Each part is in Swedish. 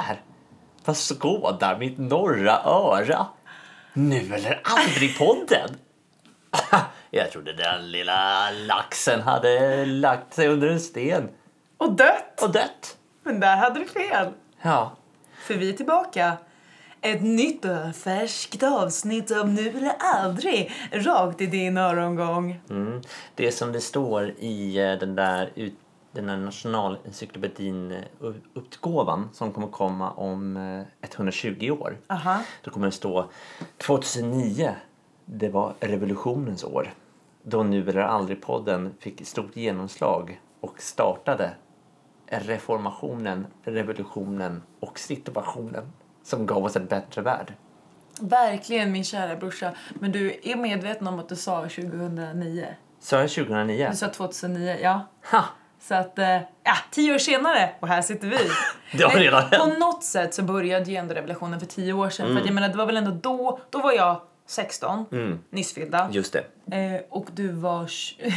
Vad är det där? Vad skådar mitt norra öra? Nu eller aldrig-podden? Jag trodde den lilla laxen hade lagt sig under en sten Och dött! och dött. Men där hade du fel. Ja, För vi är tillbaka. Ett nytt och färskt avsnitt av Nu eller aldrig rakt i din örongång. mm. det är som det står i eh, den där, ut, den där nationalencyklopedin-utgåvan som kommer komma om eh, 120 år. Aha. Då kommer det stå 2009, det var revolutionens år. Då Nu eller aldrig-podden fick stort genomslag och startade reformationen, revolutionen och situationen som gav oss en bättre värld. Verkligen min kära brorsa. Men du är medveten om att du sa 2009? Så är det 2009? Du sa 2009, ja. Ha! Så att, eh, ja, tio år senare och här sitter vi. Det har redan På hänt. något sätt så började ju ändå revolutionen för tio år sedan. För att jag menar, det var väl ändå då, då var jag 16, nyss fyllda. Just det, Eh, och du var,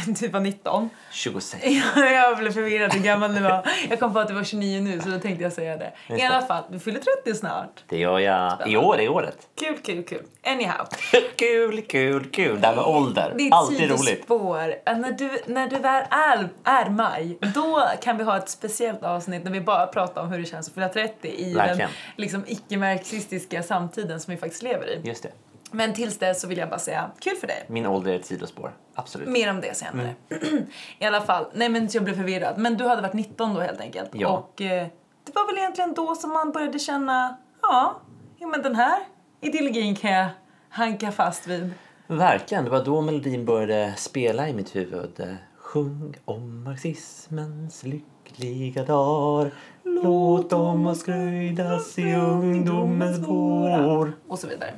du var 19. 26. jag blev förvirrad hur gammal du var. Jag kom på att du var 29 nu så då tänkte jag säga det. I Just alla det. fall, du fyller 30 snart. Det gör jag i år, i året. Kul, kul, kul. Anyhow. kul, kul, kul. Det här med ålder. Ditt Alltid roligt. Eh, När du, när du väl är, är maj, då kan vi ha ett speciellt avsnitt när vi bara pratar om hur det känns att fylla 30 i Verkligen. den liksom, icke-marxistiska samtiden som vi faktiskt lever i. Just det. Men tills dess så vill jag bara säga, kul för dig. Min ålder är ett sidospår. Absolut. Mer om det senare. Mm. I alla fall, nej men jag blev förvirrad. Men du hade varit 19 då helt enkelt. Ja. Och eh, det var väl egentligen då som man började känna, ja, ja men den här ideologin kan jag hanka fast vid. Verkligen, det var då melodin började spela i mitt huvud. Sjung om marxismens lyckliga dagar Låt dem oss skröjdas i ungdomens vår och så vidare.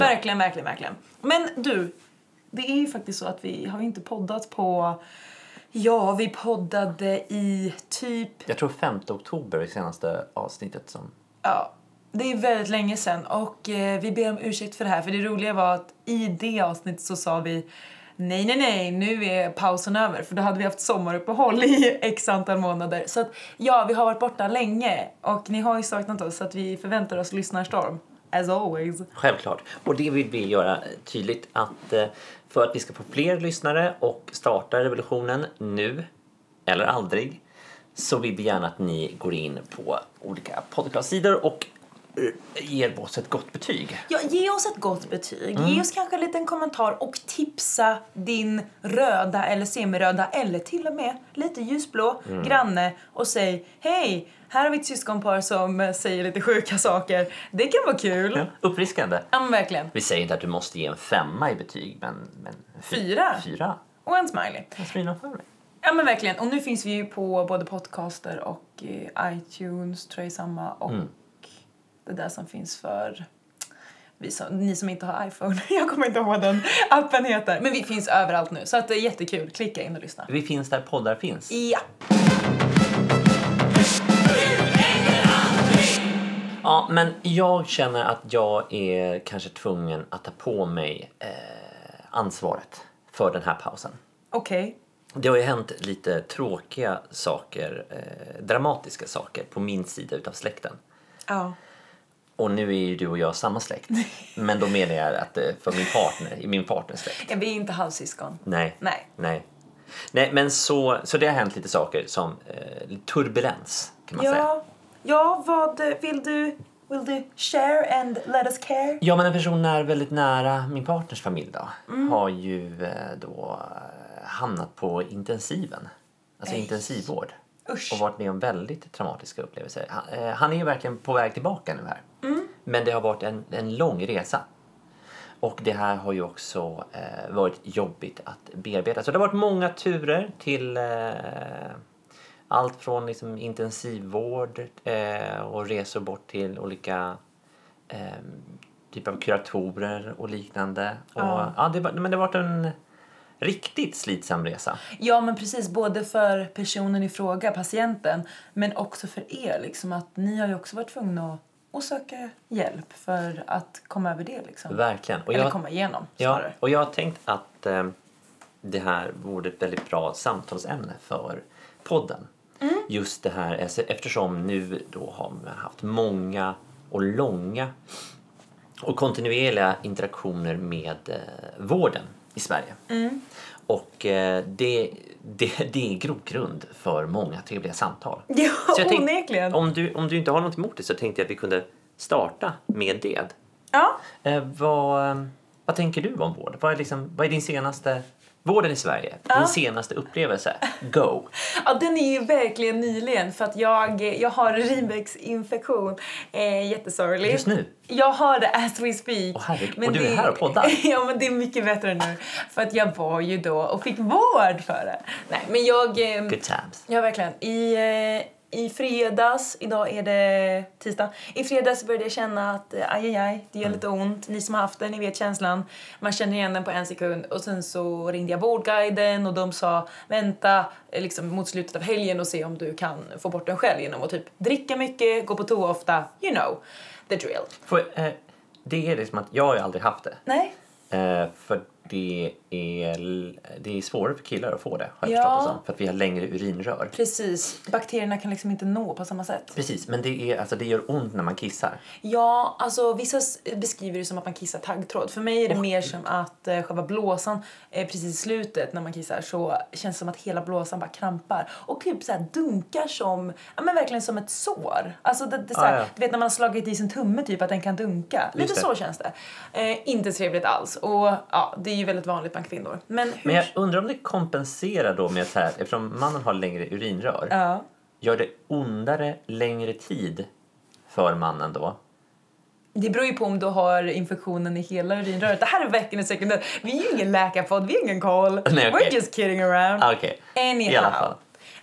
Verkligen, verkligen, verkligen. Men du, det är ju faktiskt så att vi har inte poddat på... Ja, vi poddade i typ... Jag tror 5 oktober är senaste avsnittet som... Ja, det är väldigt länge sedan och eh, vi ber om ursäkt för det här. För det roliga var att i det avsnittet så sa vi nej, nej, nej, nu är pausen över. För då hade vi haft sommaruppehåll i x antal månader. Så att ja, vi har varit borta länge och ni har ju saknat oss så att vi förväntar oss lyssnarstorm. As always. Självklart. Och det vill vi göra tydligt att eh, för att vi ska få fler lyssnare och starta revolutionen nu eller aldrig så vill vi gärna att ni går in på olika podcastsidor och ger oss ett gott betyg. Ja, ge oss ett gott betyg. Ge oss kanske en liten kommentar och tipsa din röda eller semiröda eller till och med lite ljusblå granne och säg hej, här har vi ett syskonpar som säger lite sjuka saker. Det kan vara kul. Ja, Ja, uppfriskande. men verkligen. Vi säger inte att du måste ge en femma i betyg, men... men fy- Fyra. Fyra. Och en smiley. För mig. Ja men verkligen. Och nu finns vi ju på både podcaster och eh, iTunes tror jag är samma och det där som finns för som, ni som inte har iPhone. Jag kommer inte ihåg vad den appen heter. Men vi finns överallt nu så att det är jättekul. Klicka in och lyssna. Vi finns där poddar finns. Ja. Ja, men jag känner att jag är kanske tvungen att ta på mig eh, ansvaret för den här pausen. Okej. Det har ju hänt lite tråkiga saker, eh, dramatiska saker på min sida utav släkten. Ja. Och nu är ju du och jag samma släkt. Men då menar jag att eh, för min partner, i min partners släkt. ja. Vi är inte halvsyskon. Nej. Nej. Nej. Nej, men så, så det har hänt lite saker som eh, turbulens kan man säga. Ja. Ja, vad vill du? Will du share and let us care? Ja, men en person är väldigt nära min partners familj då har ju eh, då eh, hamnat på intensiven. Alltså Nej. intensivvård. Usch. Och varit med om väldigt traumatiska upplevelser. Han, eh, han är ju verkligen på väg tillbaka nu här. Men det har varit en, en lång resa. Och det här har ju också eh, varit jobbigt att bearbeta. Så det har varit många turer till eh, allt från liksom intensivvård eh, och resor bort till olika eh, typer av kuratorer och liknande. Och, Ja. ja. det, men det har varit en riktigt slitsam resa. Ja, men precis. Både för personen i fråga, patienten, men också för er. Liksom, att ni har ju också varit tvungna att, att söka hjälp för att komma över det. Liksom. Verkligen. Och Eller jag, komma igenom, ja, snarare. och jag har tänkt att eh, det här vore ett väldigt bra samtalsämne för podden. Just det här alltså, eftersom nu då har man haft många och långa och kontinuerliga interaktioner med eh, vården i Sverige. Och eh, det, det, det är grogrund för många trevliga samtal. Ja, Så jag tänkte, onekligen. om, du, om du inte har något emot det så tänkte jag att vi kunde starta med det. Ja. Eh, vad, eh, vad tänker du om vård? Vad är, liksom, vad är din senaste... Vården i Sverige, din senaste upplevelse. Go! Ja, den är ju verkligen nyligen för att jag, jag har urinvägsinfektion. Eh, jättesorglig. Just nu? Jag har det as we speak. Åh, herregud. Och du är här och poddar? ja, men det är mycket bättre nu. För att jag var ju då och fick vård för det. Nej, men jag... Eh, Good times. Ja, verkligen. I, eh, I fredags, idag är det tisdag, i fredags började jag känna att eh, aj, aj, aj, det gör lite ont. Ni som har haft det, ni vet känslan. Man känner igen den på en sekund. Och sen så ringde jag Vårdguiden och de sa vänta eh, liksom mot slutet av helgen och se om du kan få bort den själv genom att typ dricka mycket, gå på toa ofta, you know, the drill. Får, eh, det är liksom att jag har ju aldrig haft det. Nej, Eh, för det är, det är svårare för killar att få det, har jag Ja. förstått det som. För att vi har längre urinrör. precis. Bakterierna kan liksom inte nå på samma sätt. Precis, men det, är, alltså, det gör ont när man kissar. Ja, alltså vissa beskriver det som att man kissar taggtråd. För mig är det mer som att eh, själva blåsan eh, precis i slutet när man kissar så känns det som att hela blåsan bara krampar och typ så här dunkar som, ja men verkligen som ett sår. Alltså det, det så här, Ah, ja. du vet när man har slagit i sin tumme typ att den kan dunka. Lite så känns det. Eh, inte trevligt alls och ja, det är ju väldigt vanligt bland kvinnor. Men. Men jag undrar om det kompenserar då med så här, eftersom mannen har längre urinrör, Ja. gör det ondare längre tid för mannen då? Det beror ju på om du har infektionen i hela urinröret. Det här är verkligen sekundärt. Vi är ju ingen läkarpodd, vi är ingen koll. Nej, We're just kidding around. Ah, Okej, Anyhow. i alla fall.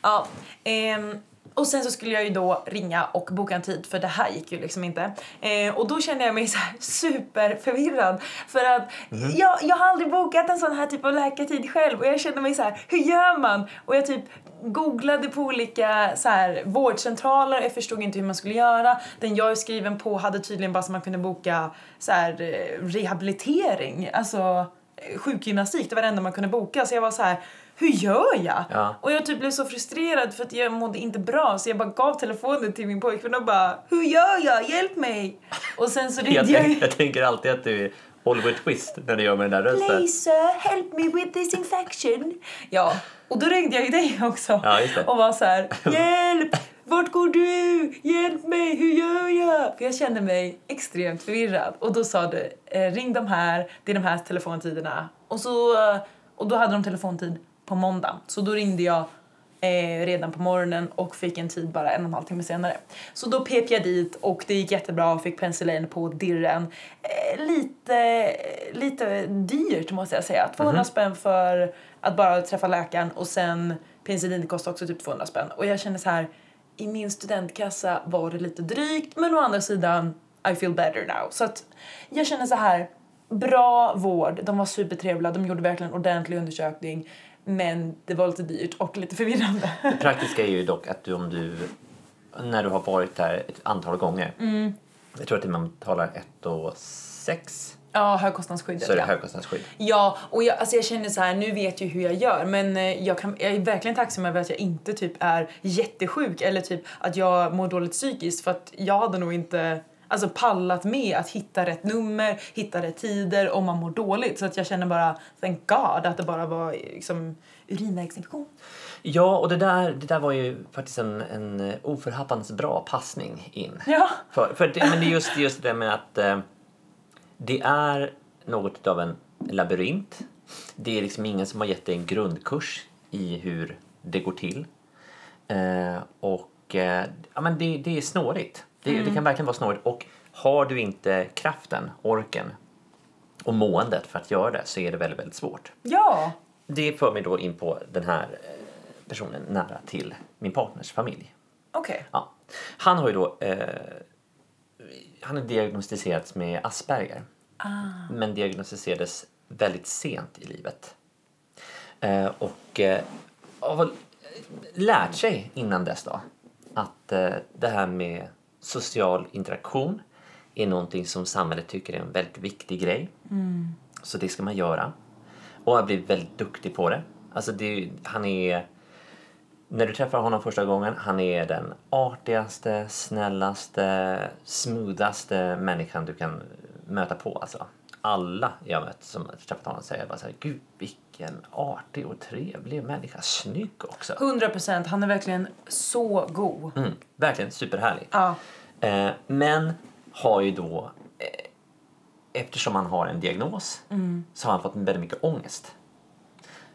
Ja, ehm, och sen så skulle jag ju då ringa och boka en tid för det här gick ju liksom inte. Eh, och då kände jag mig så superförvirrad för att Mhm. jag, jag har aldrig bokat en sån här typ av läkartid själv och jag kände mig så här, hur gör man? Och jag typ googlade på olika så här, vårdcentraler, jag förstod inte hur man skulle göra. Den jag är skriven på hade tydligen bara så man kunde boka så här, eh, rehabilitering, alltså eh, sjukgymnastik, det var det enda man kunde boka. Så jag var så här, hur gör jag? Ja. Och jag typ blev så frustrerad för att jag mådde inte bra så jag bara gav telefonen till min pojkvän och bara Hur gör jag? Hjälp mig! Och sen så Jag, ringde jag tänk, jag tänker alltid att du är Oliver Twist när du gör med den där rösten. Please sir, help me with this infection. Ja, och då ringde jag ju dig också Ja, och var så här, hjälp! Vart går du? Hjälp mig, hur gör jag? För jag kände mig extremt förvirrad. Och då sa du, eh, ring de här, det är de här telefontiderna. Och, så, och då hade de telefontid på måndag. Så då ringde jag eh, redan på morgonen och fick en tid bara en och en halv timme senare. Så då pep jag dit och det gick jättebra och fick penicillin på dirren. Eh, lite, lite dyrt måste jag säga. 200 spänn för att bara träffa läkaren och sen penicillin kostar också typ 200 spänn. Och jag känner så här, i min studentkassa var det lite drygt men å andra sidan I feel better now. Så att jag känner så här, bra vård, de var supertrevliga, de gjorde verkligen ordentlig undersökning men det var lite dyrt och lite förvirrande. Det praktiska är ju dock att du, om du, när du har varit där ett antal gånger, Mm. jag tror att man betalar 1 och 6 ja, högkostnadsskyddet. så är det ja. högkostnadsskydd. Ja, och jag, alltså jag känner så här, nu vet jag hur jag gör men eh, jag, kan, jag är verkligen tacksam över att jag inte typ är jättesjuk eller typ att jag mår dåligt psykiskt för att jag hade nog inte alltså pallat med att hitta rätt nummer, hitta rätt tider om man mår dåligt. Så att jag känner bara, thank God, att det bara var liksom urinvägsinfektion. Ja, och det där, det där var ju faktiskt en, en oförhappandes bra passning in. Ja. För, för det, men det är just, just det med att eh, det är något av en labyrint. Det är liksom ingen som har gett dig en grundkurs i hur det går till. Eh, och eh, ja, men det, det är snårigt. Det, det kan verkligen vara snårigt. Och har du inte kraften, orken och måendet för att göra det så är det väldigt, väldigt svårt. Ja. Det för mig då in på den här eh, personen nära till min partners familj. Okej. Ja. Han har ju då eh, han har diagnostiserats med Asperger. Men diagnostiserades väldigt sent i livet. Eh, och eh, har väl lärt sig innan dess då att eh, det här med social interaktion är någonting som samhället tycker är en väldigt viktig grej. Så det ska man göra. Och har blivit väldigt duktig på det. Alltså det, han är När du träffar honom första gången, han är den artigaste, snällaste, smoothaste människan du kan möta på. Alltså. Alla jag mött som träffat honom säger bara så här, gud vilken artig och trevlig människa, snygg också. 100 procent. Han är verkligen så god. Mm, verkligen superhärlig. Ja. Eh, men har ju då, eh, eftersom han har en diagnos, så har han fått väldigt mycket ångest.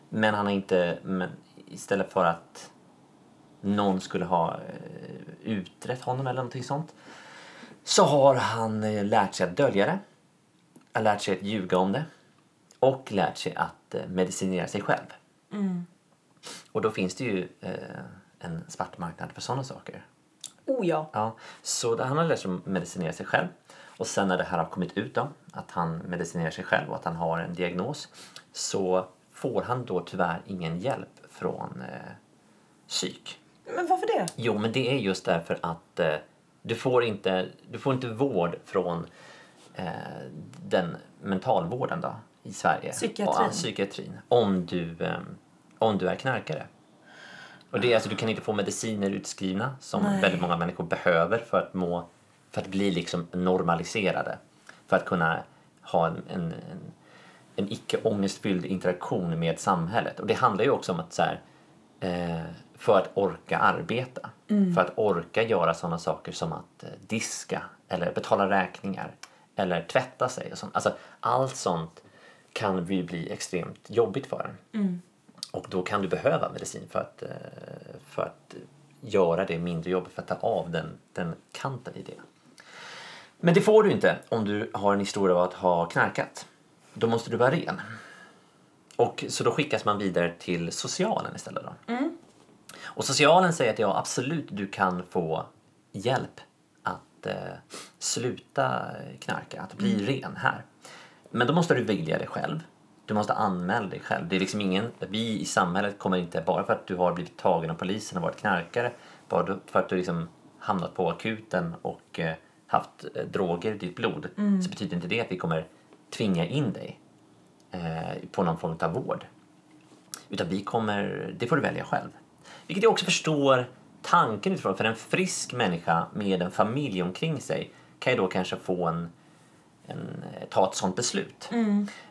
Men han har inte, men istället för att någon skulle ha eh, utrett honom eller någonting sånt, så har han eh, lärt sig att dölja det, har lärt sig att ljuga om det och lärt sig att eh, medicinera sig själv. Och då finns det ju eh, en svart marknad för sådana saker. Oh ja. Ja, så han har lärt sig att medicinera sig själv. Och sen när det här har kommit ut då, att han medicinerar sig själv och att han har en diagnos, så får han då tyvärr ingen hjälp från eh, psyk. Men varför det? Jo, men det är just därför att eh, du, får inte, du får inte vård från eh, den mentalvården då, i Sverige. Psykiatrin. Och, psykiatrin. Om du, eh, om du är knarkare. Och det är alltså, du kan inte få mediciner utskrivna som Nej. väldigt många människor behöver för att, må, för att bli liksom normaliserade. För att kunna ha en, en, en, en icke ångestfylld interaktion med samhället. Och det handlar ju också om att så här, eh, för att orka arbeta. För att orka göra sådana saker som att eh, diska eller betala räkningar eller tvätta sig. Och sånt. Alltså, allt sånt kan ju bli extremt jobbigt för en. Och då kan du behöva medicin för att, eh, för att göra det mindre jobbigt, för att ta av den, den kanten i det. Men det får du inte om du har en historia av att ha knarkat. Då måste du vara ren. Och så då skickas man vidare till socialen istället då. Och socialen säger att ja, absolut, du kan få hjälp att eh, sluta knarka, att bli ren här. Men då måste du vilja det själv. Du måste anmäla dig själv. Det är liksom ingen, vi i samhället kommer inte, bara för att du har blivit tagen av polisen och varit knarkare, bara för att du liksom hamnat på akuten och eh, haft eh, droger i ditt blod, så betyder inte det att vi kommer tvinga in dig eh, på någon form av vård. Utan vi kommer, det får du välja själv. Vilket jag också förstår tanken utifrån. För en frisk människa med en familj omkring sig kan ju då kanske få en, en, ta ett sånt beslut.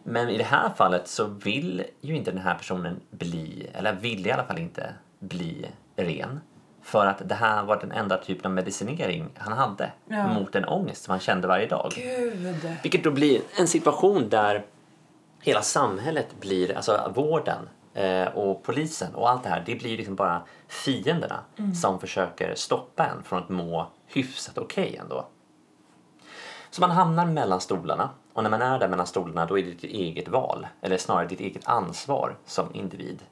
Men i det här fallet så vill ju inte den här personen bli, eller vill i alla fall inte bli ren. För att det här var den enda typen av medicinering han hade Ja. mot en ångest som han kände varje dag. Gud. Vilket då blir en situation där hela samhället blir, alltså vården eh, och polisen och allt det här, det blir liksom bara fienderna som försöker stoppa en från att må hyfsat okej ändå. Så man hamnar mellan stolarna och när man är där mellan stolarna då är det ditt eget val, eller snarare ditt eget ansvar som individ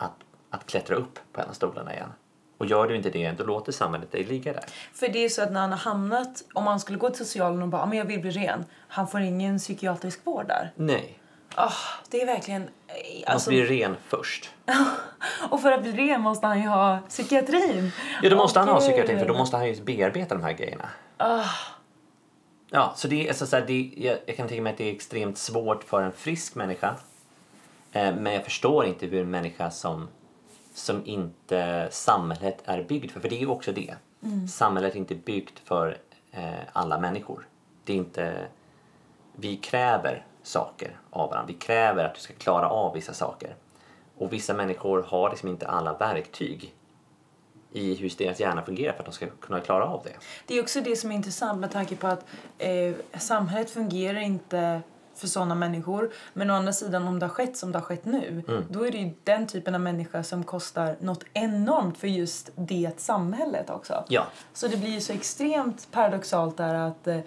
att, att klättra upp på en av stolarna igen. Och gör du inte det, då låter samhället dig ligga där. För det är så att när han har hamnat, om han skulle gå till socialen och bara, "Ja, men jag vill bli ren, han får ingen psykiatrisk vård där. Nej, Ah, det är verkligen... eh, Alltså, måste bli ren först. och för att bli ren måste han ju ha psykiatrin. Ja, då måste han ha psykiatrin för då måste han ju bearbeta de här grejerna. Ah, Ja, så det är alltså så här, det, jag, jag kan tänka mig att det är extremt svårt för en frisk människa. Eh, men jag förstår inte hur en människa som, som inte samhället är byggd för, för det är ju också det. Samhället är inte byggt för eh, alla människor. Det är inte, vi kräver saker av varandra. Vi kräver att du ska klara av vissa saker. Och vissa människor har liksom inte alla verktyg i hur deras hjärna fungerar för att de ska kunna klara av det. Det är också det som är intressant med tanke på att eh, samhället fungerar inte för sådana människor. Men å andra sidan om det har skett som det har skett nu, Mm. då är det ju den typen av människa som kostar något enormt för just det samhället också. Ja, Så det blir ju så extremt paradoxalt där att eh,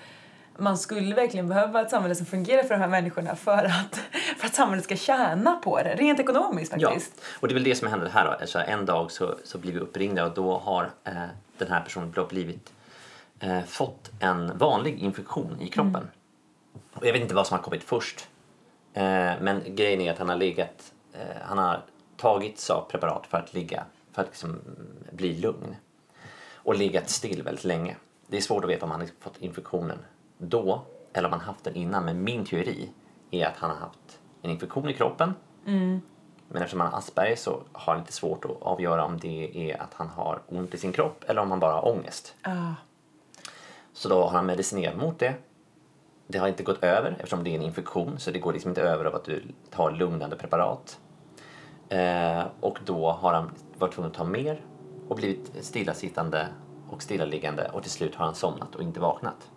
man skulle verkligen behöva ett samhälle som fungerar för de här människorna för att, för att samhället ska tjäna på det, rent ekonomiskt Ja, faktiskt. och det är väl det som händer här då. Alltså, en dag så, så blir vi uppringda och då har eh, den här personen blivit, eh, fått en vanlig infektion i kroppen. Och jag vet inte vad som har kommit först. Eh, men grejen är att han har legat, eh, han har tagit preparat för att ligga, för att liksom mm, bli lugn. Och legat still väldigt länge. Det är svårt att veta om han har fått infektionen då eller om han haft den innan. Men min teori är att han har haft en infektion i kroppen Men eftersom han har Asperger så har han lite svårt att avgöra om det är att han har ont i sin kropp eller om han bara har ångest. Ja. Så då har han medicinerat mot det. Det har inte gått över eftersom det är en infektion så det går liksom inte över av att du tar lugnande preparat. Eh, och då har han varit tvungen att ta mer och blivit stillasittande och stillaliggande och till slut har han somnat och inte vaknat.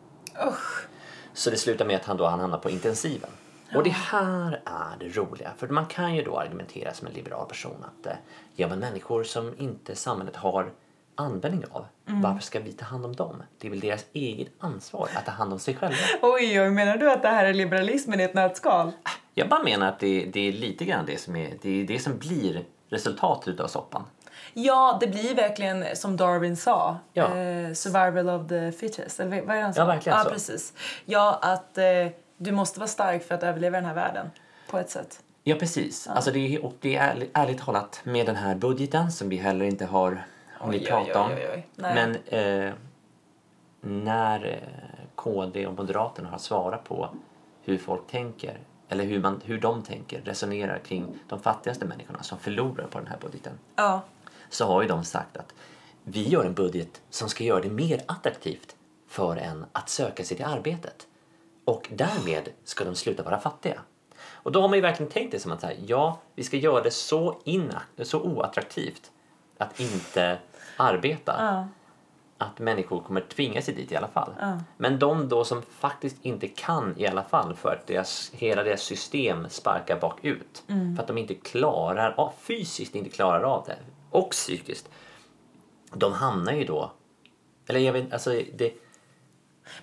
Usch. Så det slutar med att han då han hamnar på intensiven. Och det här är det roliga. För man kan ju då argumentera som en liberal person att eh, ja, men människor som inte samhället har användning av, varför ska vi ta hand om dem? Det är väl deras eget ansvar att ta hand om sig själva. Oj, oj, menar du att det här är liberalismen i ett nötskal? Jag bara menar att det, det är lite grann det som, är, det är det som blir resultatet av soppan. Ja, det blir verkligen som Darwin sa. Ja. Eh, survival of the fittest. Eller vad är det han sa? Ja, verkligen ja, så. precis. Ja, att eh, du måste vara stark för att överleva den här världen. På ett sätt. Ja, precis. Alltså det är, och det är ärligt, ärligt talat med den här budgeten som vi heller inte har hunnit prata om. Men eh, när eh, KD och Moderaterna har svarat på hur folk tänker eller hur, man, hur de tänker, resonerar kring de fattigaste människorna som förlorar på den här budgeten Ja. Så har ju de sagt att vi gör en budget som ska göra det mer attraktivt för en att söka sig till arbetet. Och därmed ska de sluta vara fattiga. Och då har man ju verkligen tänkt det som att så här, ja, vi ska göra det så, så oattraktivt att inte arbeta Ja. att människor kommer tvinga sig dit i alla fall. Ja. Men de då som faktiskt inte kan i alla fall för att deras, hela deras system sparkar bakut. Mm. För att de inte klarar av, fysiskt inte klarar av det. Och psykiskt. De hamnar ju då, eller jag vet alltså det...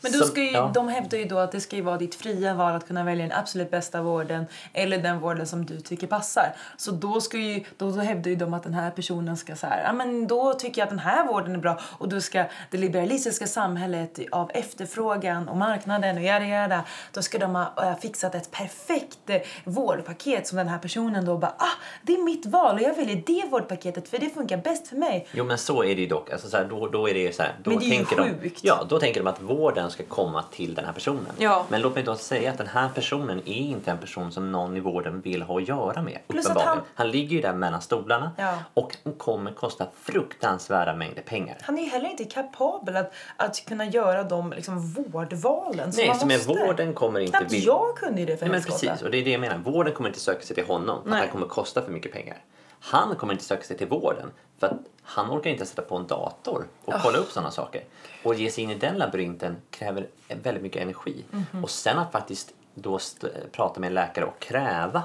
Men då ska ju, ja. de hävdar ju då att det ska vara ditt fria val att kunna välja den absolut bästa vården eller den vården som du tycker passar. Så då, ska ju, då, då hävdar ju de att den här personen ska så här, ja men då tycker jag att den här vården är bra och då ska det liberalistiska samhället av efterfrågan och marknaden och jada jada, då ska de ha äh, fixat ett perfekt eh, vårdpaket som den här personen då bara, ah det är mitt val och jag väljer det vårdpaketet för det funkar bäst för mig. Jo men så är det ju dock. Alltså, så här, då, då är det ju så här, då Men det är ju tänker de, sjukt. Ja, då tänker de att vården ska komma till den här personen. Ja. Men låt mig då säga att den här personen är inte en person som någon i vården vill ha att göra med. Plus att uppenbarligen. han- han ligger ju där mellan stolarna Ja. och kommer kosta fruktansvärda mängder pengar. Han är ju heller inte kapabel att, att kunna göra de liksom, vårdvalen som Nej, man som måste. är vården kommer inte Knappt vilja... jag kunde ju det för Nej, men precis, och det är det jag menar. Vården kommer inte söka sig till honom för att han kommer kosta för mycket pengar. Han kommer inte söka sig till vården för att han orkar inte sätta på en dator och kolla upp sådana saker. Och ge sig in i den labyrinten kräver väldigt mycket energi. Mhm. Och sen att faktiskt då prata med en läkare och kräva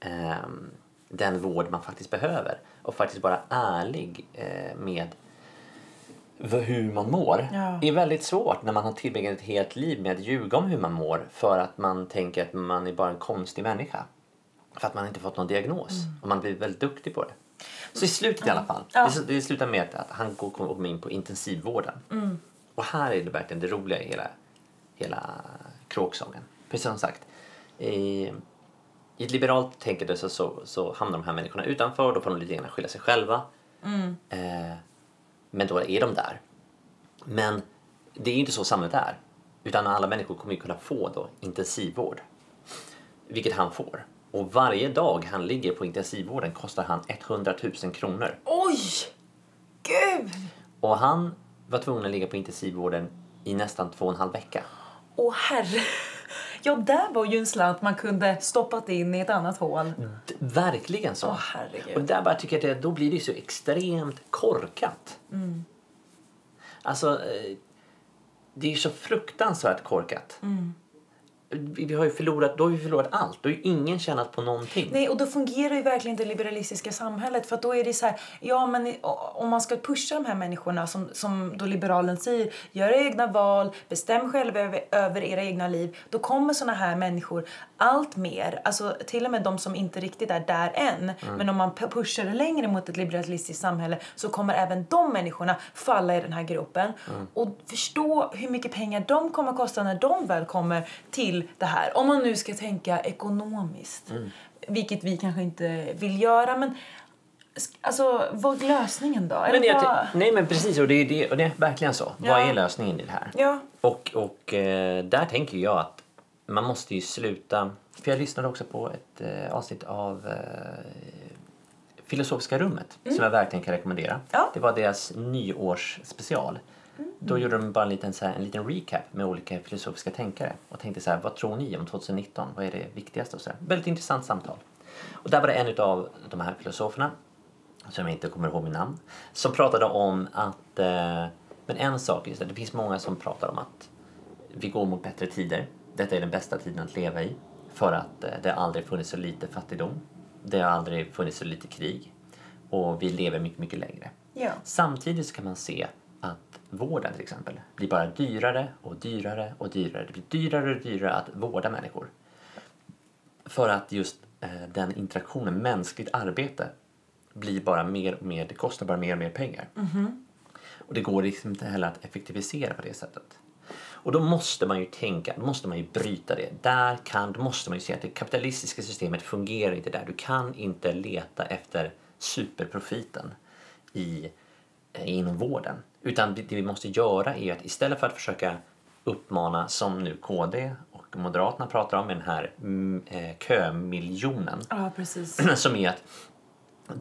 ehm, den vård man faktiskt behöver och faktiskt vara ärlig eh, med hur man mår Ja. är väldigt svårt när man har tillbringat ett helt liv med att ljuga om hur man mår för att man tänker att man är bara en konstig människa. För att man inte fått någon diagnos och man blir väldigt duktig på det. Så i slutet i alla fall, Ja. det, det slutar med att, han går kommer in på intensivvården. Och här är det verkligen det roliga i hela, hela kråksången. Precis som sagt, i, i ett liberalt tänkande så, så, så hamnar de här människorna utanför då får de lite grann skylla sig själva. Eh, men då är de där. Men det är ju inte så samhället är. Utan alla människor kommer ju kunna få då intensivvård. Vilket han får. Och varje dag han ligger på intensivvården kostar han 100 000 kronor. Oj! Gud! Och han var tvungen att ligga på intensivvården i nästan två och en halv vecka. Åh herre. Ja, där var ju en slant man kunde stoppat in i ett annat hål. D- verkligen så. Åh, herregud. och där bara tycker jag att då blir det ju så extremt korkat. Mm. Alltså, eh, det är ju så fruktansvärt korkat. Mm. Vi har ju förlorat, då har vi förlorat allt. Då har ju ingen tjänat på någonting. Nej, och då fungerar ju verkligen det liberalistiska samhället. För då är det så här, ja men om man ska pusha de här människorna som, som då liberalen säger, gör egna val, bestäm själva över, över era egna liv. Då kommer såna här människor allt mer, alltså till och med de som inte riktigt är där än. Men om man pu- pushar det längre mot ett liberalistiskt samhälle så kommer även de människorna falla i den här gruppen. Och förstå hur mycket pengar de kommer kosta när de väl kommer till det här. Om man nu ska tänka ekonomiskt. Vilket vi kanske inte vill göra. Men alltså, vad är lösningen då? Men jag, nej men precis, och det är, det, och det är verkligen så. Ja. Vad är lösningen i det här? Ja. Och, och eh, där tänker jag att man måste ju sluta... För jag lyssnade också på ett eh, avsnitt av eh, Filosofiska rummet, som jag verkligen kan rekommendera. Mm. Ja. Det var deras nyårsspecial. Då gjorde de bara en liten, så här, en liten recap med olika filosofiska tänkare och tänkte så här, vad tror ni om 2019? Vad är det viktigaste? Och så här. Väldigt intressant samtal. Och där var det en av de här filosoferna, som jag inte kommer ihåg min namn, som pratade om att, eh, men en sak är så här, det finns många som pratar om att vi går mot bättre tider. Detta är den bästa tiden att leva i. För att eh, det har aldrig funnits så lite fattigdom. Det har aldrig funnits så lite krig. Och vi lever mycket, mycket längre. Ja. Samtidigt så kan man se att vården till exempel blir bara dyrare och dyrare och dyrare. Det blir dyrare och dyrare att vårda människor. För att just eh, den interaktionen, mänskligt arbete, blir bara mer och mer, det kostar bara mer och mer pengar. Och det går liksom inte heller att effektivisera på det sättet. Och då måste man ju tänka, då måste man ju bryta det. Där kan, då måste man ju se att det kapitalistiska systemet fungerar inte där. Du kan inte leta efter superprofiten i, eh, inom vården. Utan det vi måste göra är att istället för att försöka uppmana, som nu KD och Moderaterna pratar om, med den här mm, eh, kömiljonen Ja, precis. som är att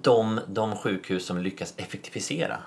de, de sjukhus som lyckas effektivisera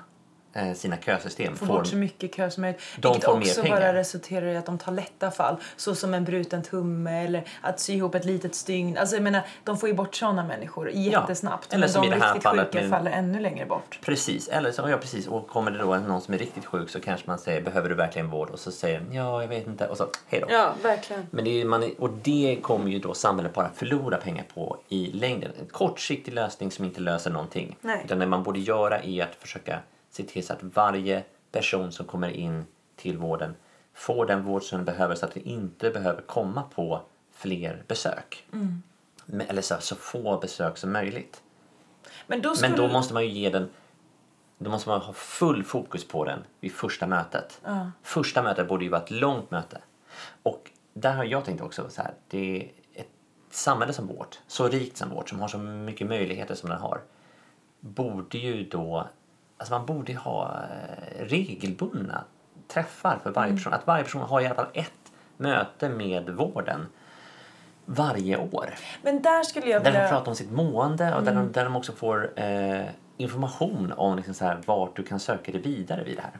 sina kösystem Få får, bort så mycket kö som möjligt. De Vilket får också bara resulterar i att de tar lätta fall. Så som en bruten tumme eller att sy ihop ett litet stygn. Alltså jag menar, de får ju bort sådana människor jättesnabbt. Eller men som de i det här riktigt fallet sjuka med- faller ännu längre bort. Precis, eller så, ja precis, och kommer det då någon som är riktigt sjuk så kanske man säger behöver du verkligen vård? Och så säger ja, jag vet inte och så hej då. Ja, verkligen. Men det är, man, och det kommer ju då samhället bara förlora pengar på i längden. En kortsiktig lösning som inte löser någonting. Nej. Utan det man borde göra är att försöka se till så att varje person som kommer in till vården får den vård som den behöver så att vi inte behöver komma på fler besök. Men- Eller så, så få besök som möjligt. Men då, skulle... Men då måste man ju ge den då måste man ha full fokus på den vid första mötet. Första mötet borde ju vara ett långt möte. Och där har jag tänkt också så här, det är ett samhälle som vårt, så rikt som vårt, som har så mycket möjligheter som den har, borde ju då, alltså man borde ha eh, regelbundna träffar för varje person. Att varje person har i alla fall ett möte med vården varje år. Men där skulle jag Där vilja... de pratar om sitt mående och där, de, där de också får eh, information om liksom så här, vart du kan söka dig vidare vid det här.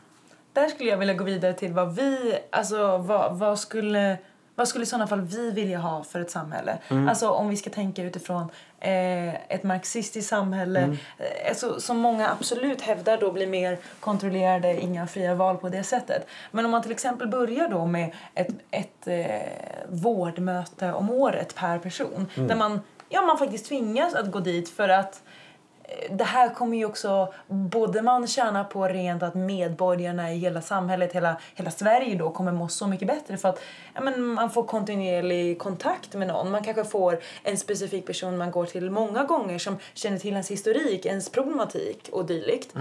Där skulle jag vilja gå vidare till vad vi, alltså vad, vad skulle vad skulle i sådana fall vi vilja ha för ett samhälle? Alltså om vi ska tänka utifrån eh, ett marxistiskt samhälle. Eh, alltså, som många absolut hävdar då blir mer kontrollerade, inga fria val på det sättet. Men om man till exempel börjar då med ett, ett eh, vårdmöte om året per person där man, ja, man faktiskt tvingas att gå dit för att det här kommer ju också både man tjänar på rent att medborgarna i hela samhället, hela, hela Sverige då kommer må så mycket bättre för att ja, men man får kontinuerlig kontakt med någon. Man kanske får en specifik person man går till många gånger som känner till ens historik, ens problematik och dylikt.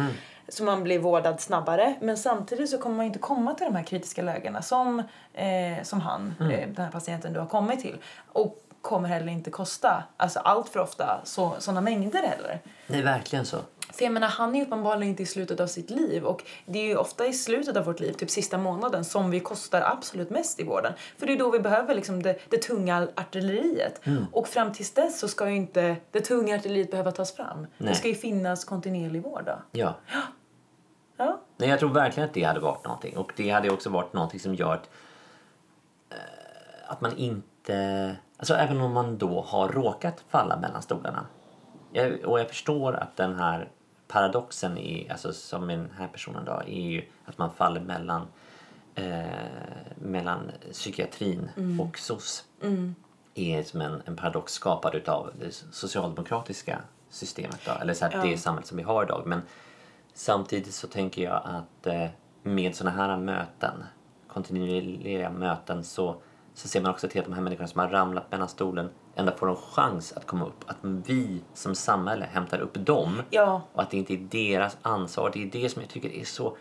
Så man blir vårdad snabbare. Men samtidigt så kommer man inte komma till de här kritiska lägena som, eh, som han, eh, den här patienten du har kommit till. Och kommer heller inte kosta, alltså allt för ofta, så, såna mängder heller. Det är verkligen så. För jag menar, han är uppenbarligen inte i slutet av sitt liv och det är ju ofta i slutet av vårt liv, typ sista månaden, som vi kostar absolut mest i vården. För det är då vi behöver liksom det, det tunga artilleriet. Och fram tills dess så ska ju inte det tunga artilleriet behöva tas fram. Nej. Det ska ju finnas kontinuerlig vård då. Ja. Ja. Nej, jag tror verkligen att det hade varit någonting. Och det hade också varit någonting som gör att, eh, att man inte... Alltså även om man då har råkat falla mellan stolarna. Jag, och jag förstår att den här paradoxen är, alltså som den här personen då, är ju att man faller mellan, eh, mellan psykiatrin och SOS. är som en, en paradox skapad utav det socialdemokratiska systemet då, eller så här, det samhället som vi har idag. Men samtidigt så tänker jag att eh, med sådana här möten, kontinuerliga möten, så, så ser man också till att de här människorna som har ramlat mellan stolen ändå får en chans att komma upp. Att vi som samhälle hämtar upp dem Ja. och att det inte är deras ansvar. Det är det som jag tycker är så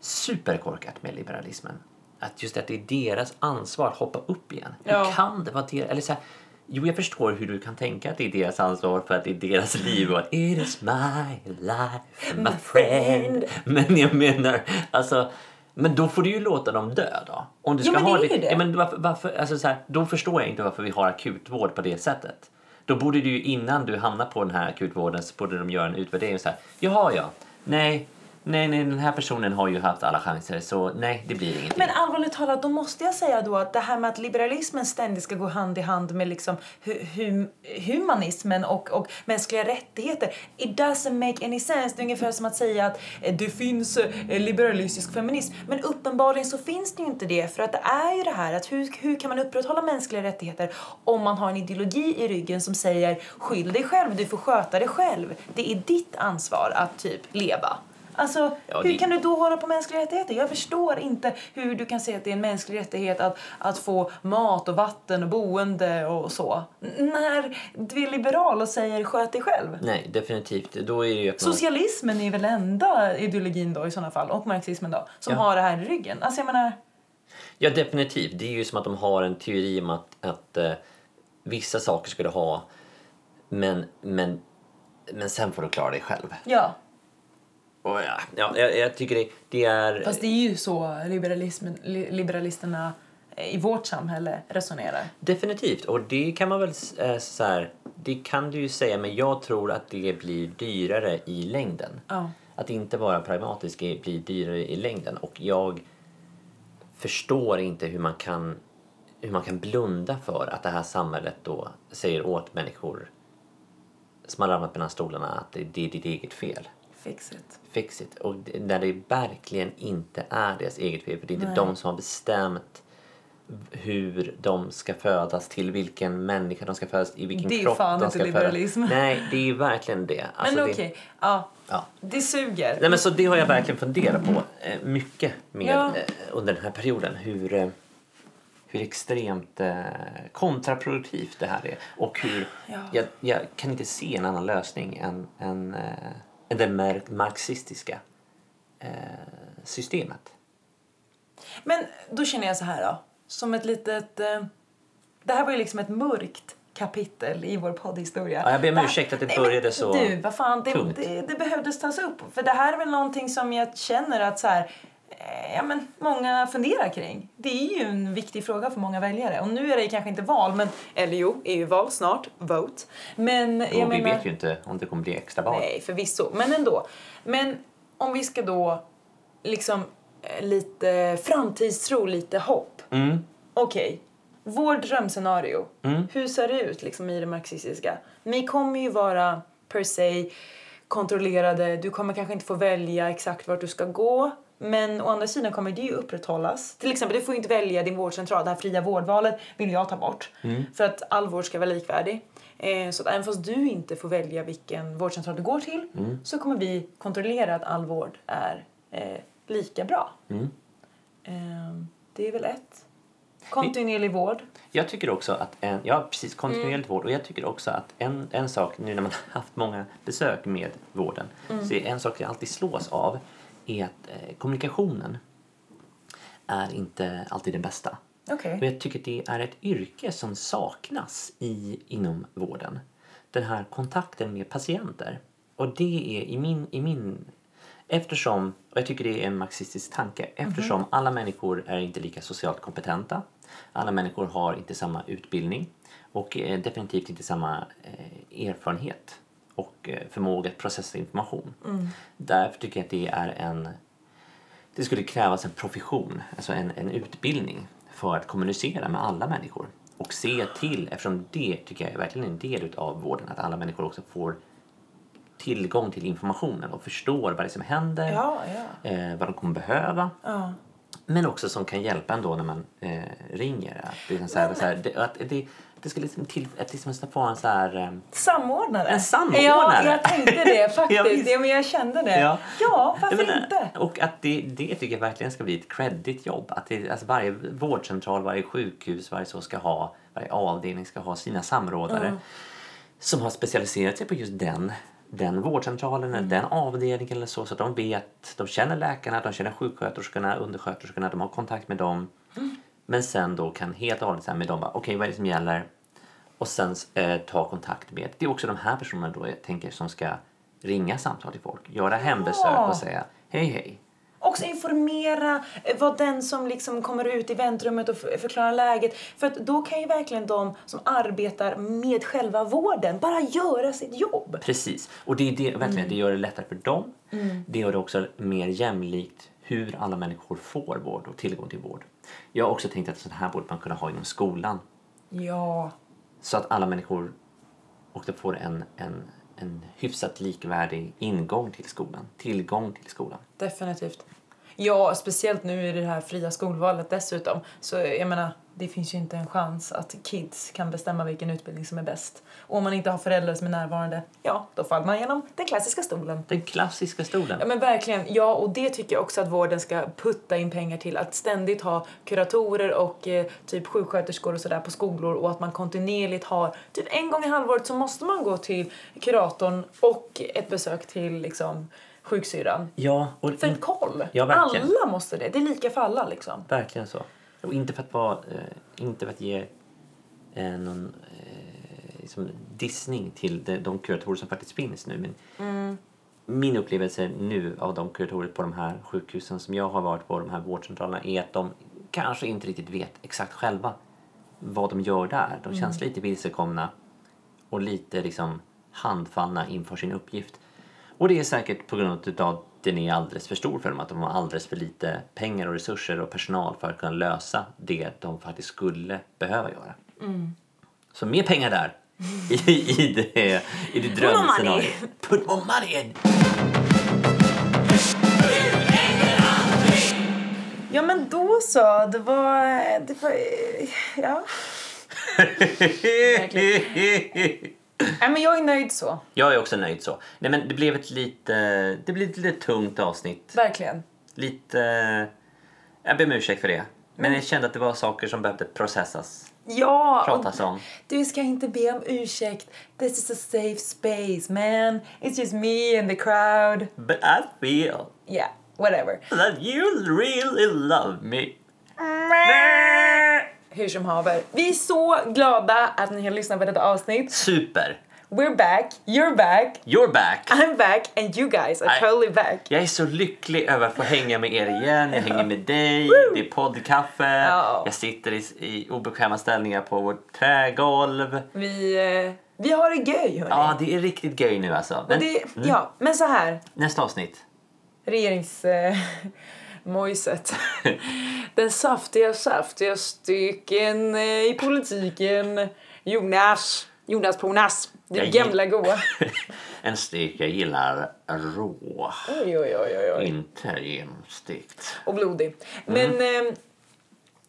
superkorkat med liberalismen. Att just att det är deras ansvar att hoppa upp igen. Ja. Hur kan det vara deras... Eller så här, jo, jag förstår hur du kan tänka att det är deras ansvar för att det är deras liv och att it is my life, my friend. Men jag menar, alltså... Men då får du ju låta dem dö då. Om du ska men det ha är ju det. Ja, men varför, varför, alltså så här, då förstår jag inte varför vi har akutvård på det sättet. Då borde du ju innan du hamnar på den här akutvården så borde de göra en utvärdering så här. Jaha ja, nej, nej, nej, den här personen har ju haft alla chanser så nej, det blir ingenting. Men allvarligt talat, då måste jag säga då att det här med att liberalismen ständigt ska gå hand i hand med liksom hu hum humanismen och, och mänskliga rättigheter. It doesn't make any sense. Det är ungefär som att säga att eh, det finns eh, liberalistisk feminism. Men uppenbarligen så finns det ju inte det. För att det är ju det här att hur, hur kan man upprätthålla mänskliga rättigheter om man har en ideologi i ryggen som säger skyll dig själv, du får sköta dig själv. Det är ditt ansvar att typ leva. Alltså, Ja, hur det- kan du då hålla på mänskliga rättigheter? Jag förstår inte hur du kan säga att det är en mänsklig rättighet att, att få mat och vatten och boende och så. När du är liberal och säger sköt dig själv. Nej, definitivt. Då är det Socialismen är väl enda ideologin då i sådana fall, och marxismen då, som Ja. har det här i ryggen. Alltså jag menar, Ja, definitivt. Det är ju som att de har en teori om att, att eh, vissa saker ska du ha, men, men, men sen får du klara dig själv. ja. Och ja, ja, jag, jag tycker det, det är... Fast det är ju så liberalismen, li- liberalisterna i vårt samhälle resonerar. Definitivt, och det kan man väl äh, så här, det kan du ju säga, men jag tror att det blir dyrare i längden. Ja. Att inte vara pragmatisk blir dyrare i längden och jag förstår inte hur man kan hur man kan blunda för att det här samhället då säger åt människor som har ramlat mellan stolarna att det, det är ditt eget fel. Fix it. Fix it. Och det- när det verkligen inte är deras eget fel för det är inte Nej. de som har bestämt hur de ska födas, till vilken människa de ska födas, i vilken Det är kropp fan de inte ska liberalism. födas. Nej, det är verkligen det. Alltså Men okej, ja. Ja. Det suger. Nej, men så det har jag verkligen funderat på eh, mycket med Ja. eh, under den här perioden. Hur, eh, hur extremt kontraproduktivt det här är. Och hur Ja. jag, jag kan inte se en annan lösning än, än det mar- marxistiska eh, systemet. Men då känner jag så här då. Som ett litet... Eh, det här var ju liksom ett mörkt kapitel i vår poddhistoria. Ja, jag ber om ursäkt att det Nej, började så Du, vad fan, det, det, det behövdes tas upp. För det här är väl någonting som jag känner att så här, ja, men många funderar kring. Det är ju en viktig fråga för många väljare. Och nu är det kanske inte val, men, eller jo, EU-val snart, vote. Men jag Och vi menar, vet ju inte om det kommer bli extra val. Nej, förvisso. Men ändå. Men om vi ska då liksom eh, lite framtidstro, lite hopp. Mm. Okej, vår drömscenario. Mm. Hur ser det ut liksom i det marxistiska? Ni kommer ju vara per se kontrollerade. Du kommer kanske inte få välja exakt vart du ska gå. Men å andra sidan kommer det ju upprätthållas. Till exempel, du får ju inte välja din vårdcentral. Det här fria vårdvalet vill jag ta bort. För att all vård ska vara likvärdig. Eh, så att även fast du inte får välja vilken vårdcentral du går till så kommer vi kontrollera att all vård är eh, lika bra. Mm. Eh, det är väl ett. Kontinuerlig vård. Jag tycker också att en, ja precis, kontinuerligt vård och jag tycker också att en, en sak nu när man har haft många besök med vården så är en sak jag alltid slås av är att eh, kommunikationen är inte alltid den bästa. Okej. Och jag tycker att det är ett yrke som saknas i, inom vården. Den här kontakten med patienter. Och det är i min, i min Eftersom, och jag tycker det är en marxistisk tanke, eftersom alla människor är inte lika socialt kompetenta. Alla människor har inte samma utbildning och eh, definitivt inte samma eh, erfarenhet och eh, förmåga att processa information. Därför tycker jag att det är en det skulle krävas en profession, alltså en, en utbildning för att kommunicera med alla människor och se till, eftersom det tycker jag är verkligen en del av vården, att alla människor också får tillgång till informationen och förstår vad det är som händer, Ja, ja. eh, vad de kommer behöva. ja. Men också som kan hjälpa ändå när man eh, ringer. Att det, är så här, så här, det, att det, det skulle liksom till, att liksom få en så här... Eh, Samordnare. En samordnare. Ja, jag tänkte det faktiskt. ja, men jag kände det. Ja. Ja, varför menar, inte? Och att det, det tycker jag verkligen ska bli ett credit jobb. Att det, alltså varje vårdcentral, varje sjukhus, varje så ska ha, varje avdelning ska ha sina samrådare som har specialiserat sig på just den den vårdcentralen Mm. eller den avdelningen eller så så att de vet, de känner läkarna, de känner sjuksköterskorna, undersköterskorna, de har kontakt med dem. Mm. Men sen då kan helt och hållet med dem bara, okej vad är det som gäller? Och sen eh, ta kontakt med, det är också de här personerna då jag tänker som ska ringa samtal till folk, göra hembesök och säga hej hej. också informera, eh, vara den som liksom kommer ut i väntrummet och förklarar läget. För att då kan ju verkligen de som arbetar med själva vården bara göra sitt jobb. Precis. Och det, är det, verkligen, det gör det lättare för dem. Det gör det också mer jämlikt hur alla människor får vård och tillgång till vård. Jag har också tänkt att sånt här borde man kunna ha inom skolan. Ja. Så att alla människor också får en, en, en hyfsat likvärdig ingång till skolan. Tillgång till skolan. Definitivt. Ja, speciellt nu i det här fria skolvalet dessutom. Så jag menar, det finns ju inte en chans att kids kan bestämma vilken utbildning som är bäst. Och om man inte har föräldrar som är närvarande, ja, då faller man genom den klassiska stolen. Den klassiska stolen. Ja men verkligen, ja och det tycker jag också att vården ska putta in pengar till. Att ständigt ha kuratorer och eh, typ sjuksköterskor och sådär på skolor och att man kontinuerligt har, typ en gång i halvåret så måste man gå till kuratorn och ett besök till liksom sjuksyrran. Ja, och För koll. Ja, verkligen. alla måste det. Det är lika för alla liksom. verkligen så. Och inte för att, vara, eh, inte för att ge eh, någon eh, liksom dissning till de, de kuratorer som faktiskt finns nu. Men Min upplevelse nu av de kuratorer på de här sjukhusen som jag har varit på, de här vårdcentralerna, är att de kanske inte riktigt vet exakt själva vad de gör där. De känns lite vilsekomna och lite liksom handfallna inför sin uppgift. Och det är säkert på grund av att den är alldeles för stor för dem, att de har alldeles för lite pengar och resurser och personal för att kunna lösa det de faktiskt skulle behöva göra. Så mer pengar där i, i det, i det drömscenariot. Put more money in! Ja men då så, det var, det var, ja. Nej men jag är nöjd så, Jag är också nöjd så. Nej men det blev ett lite, det blev ett lite tungt avsnitt. verkligen. Lite, jag ber om ursäkt för det. Men jag kände att det var saker som behövde processas, Ja, pratas om. du ska inte be om ursäkt. This is a safe space man. It's just me and the crowd. But I feel Yeah, whatever. that you really love me. Hur som haver. Vi är så glada att ni har lyssnat på detta avsnitt. Super! We're back, you're back, You're back! I'm back and you guys are Nej. totally back. Jag är så lycklig över att få hänga med er igen. Jag hänger med dig, det är poddkaffe, Ja. jag sitter i, i obekväma ställningar på vårt trägolv. Vi, eh, vi har det göj hörni. Ja, det är riktigt göj nu alltså. Men det, ja, men så här. nästa avsnitt. regerings... Eh, mojset. Den saftiga, saftiga stycken eh, i politiken. Jonas. Jonas Ponas. Det gamla goa. en stek jag gillar rå, Oj, oj, oj, oj, inte genomstekt. Och blodig. Men... Eh,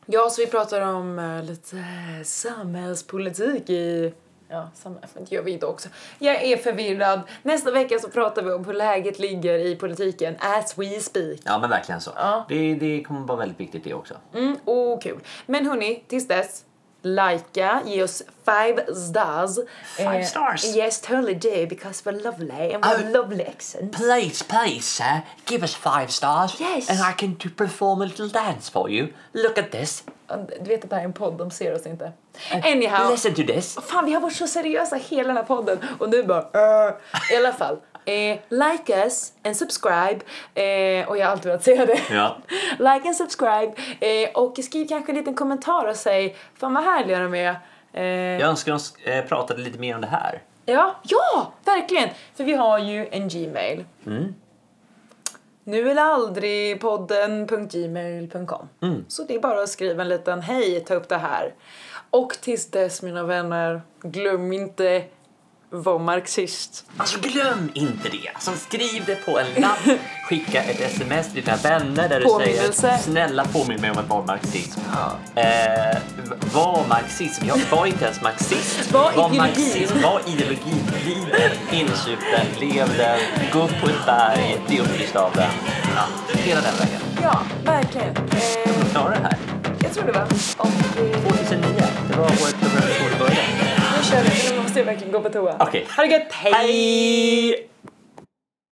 ja, så vi pratar om eh, lite samhällspolitik i... Ja, sam- men det gör vi inte också. Jag är förvirrad. Nästa vecka så pratar vi om hur läget ligger i politiken as we speak. Ja, men verkligen så. Ja. Det, det kommer vara väldigt viktigt det också. Mm, oh, kul. Men hörni, tills dess. Likea, ge oss five stars. Five stars? Yes, totally do because we're lovely and we're Oh. lovely accents. Please, please, sir, give us five stars. Yes. And I can perform a little dance for you. Look at this. Du vet att det här är en podd, de ser oss inte. Anyhow. Listen to this. Fan, vi har varit så seriösa hela den här podden och nu bara uh. I alla fall. Eh, like us and subscribe. Eh, och jag har alltid velat säga det. Ja. like and subscribe. Eh, och skriv kanske en liten kommentar och säg Fan vad härliga de är. Eh, Jag önskar de eh, pratade lite mer om det här. Ja, ja, verkligen! För vi har ju en Gmail. Nu eller aldrig podden.gmail.com. Så det är bara att skriva en liten hej, ta upp det här. Och tills dess mina vänner, glöm inte var marxist. Alltså glöm inte det. Alltså, skriv det på en lapp, skicka ett sms till dina vänner där du Påminnelse. säger snälla påminn mig om att vara marxism. Eh, var marxism. Jag var inte ens marxist. Var ideologin. marxism. Var ideologin. Liv den, insup den, lev den, gå upp på ett berg, bli upplyst av den. Ja, hela den vägen. Ja, verkligen. Eh, Klara det här. jag tror det var. Och eh, 2009, det var vi började. nu kör vi. Nu måste jag verkligen gå på toa. Okej. Ha det gött, hej! Hej!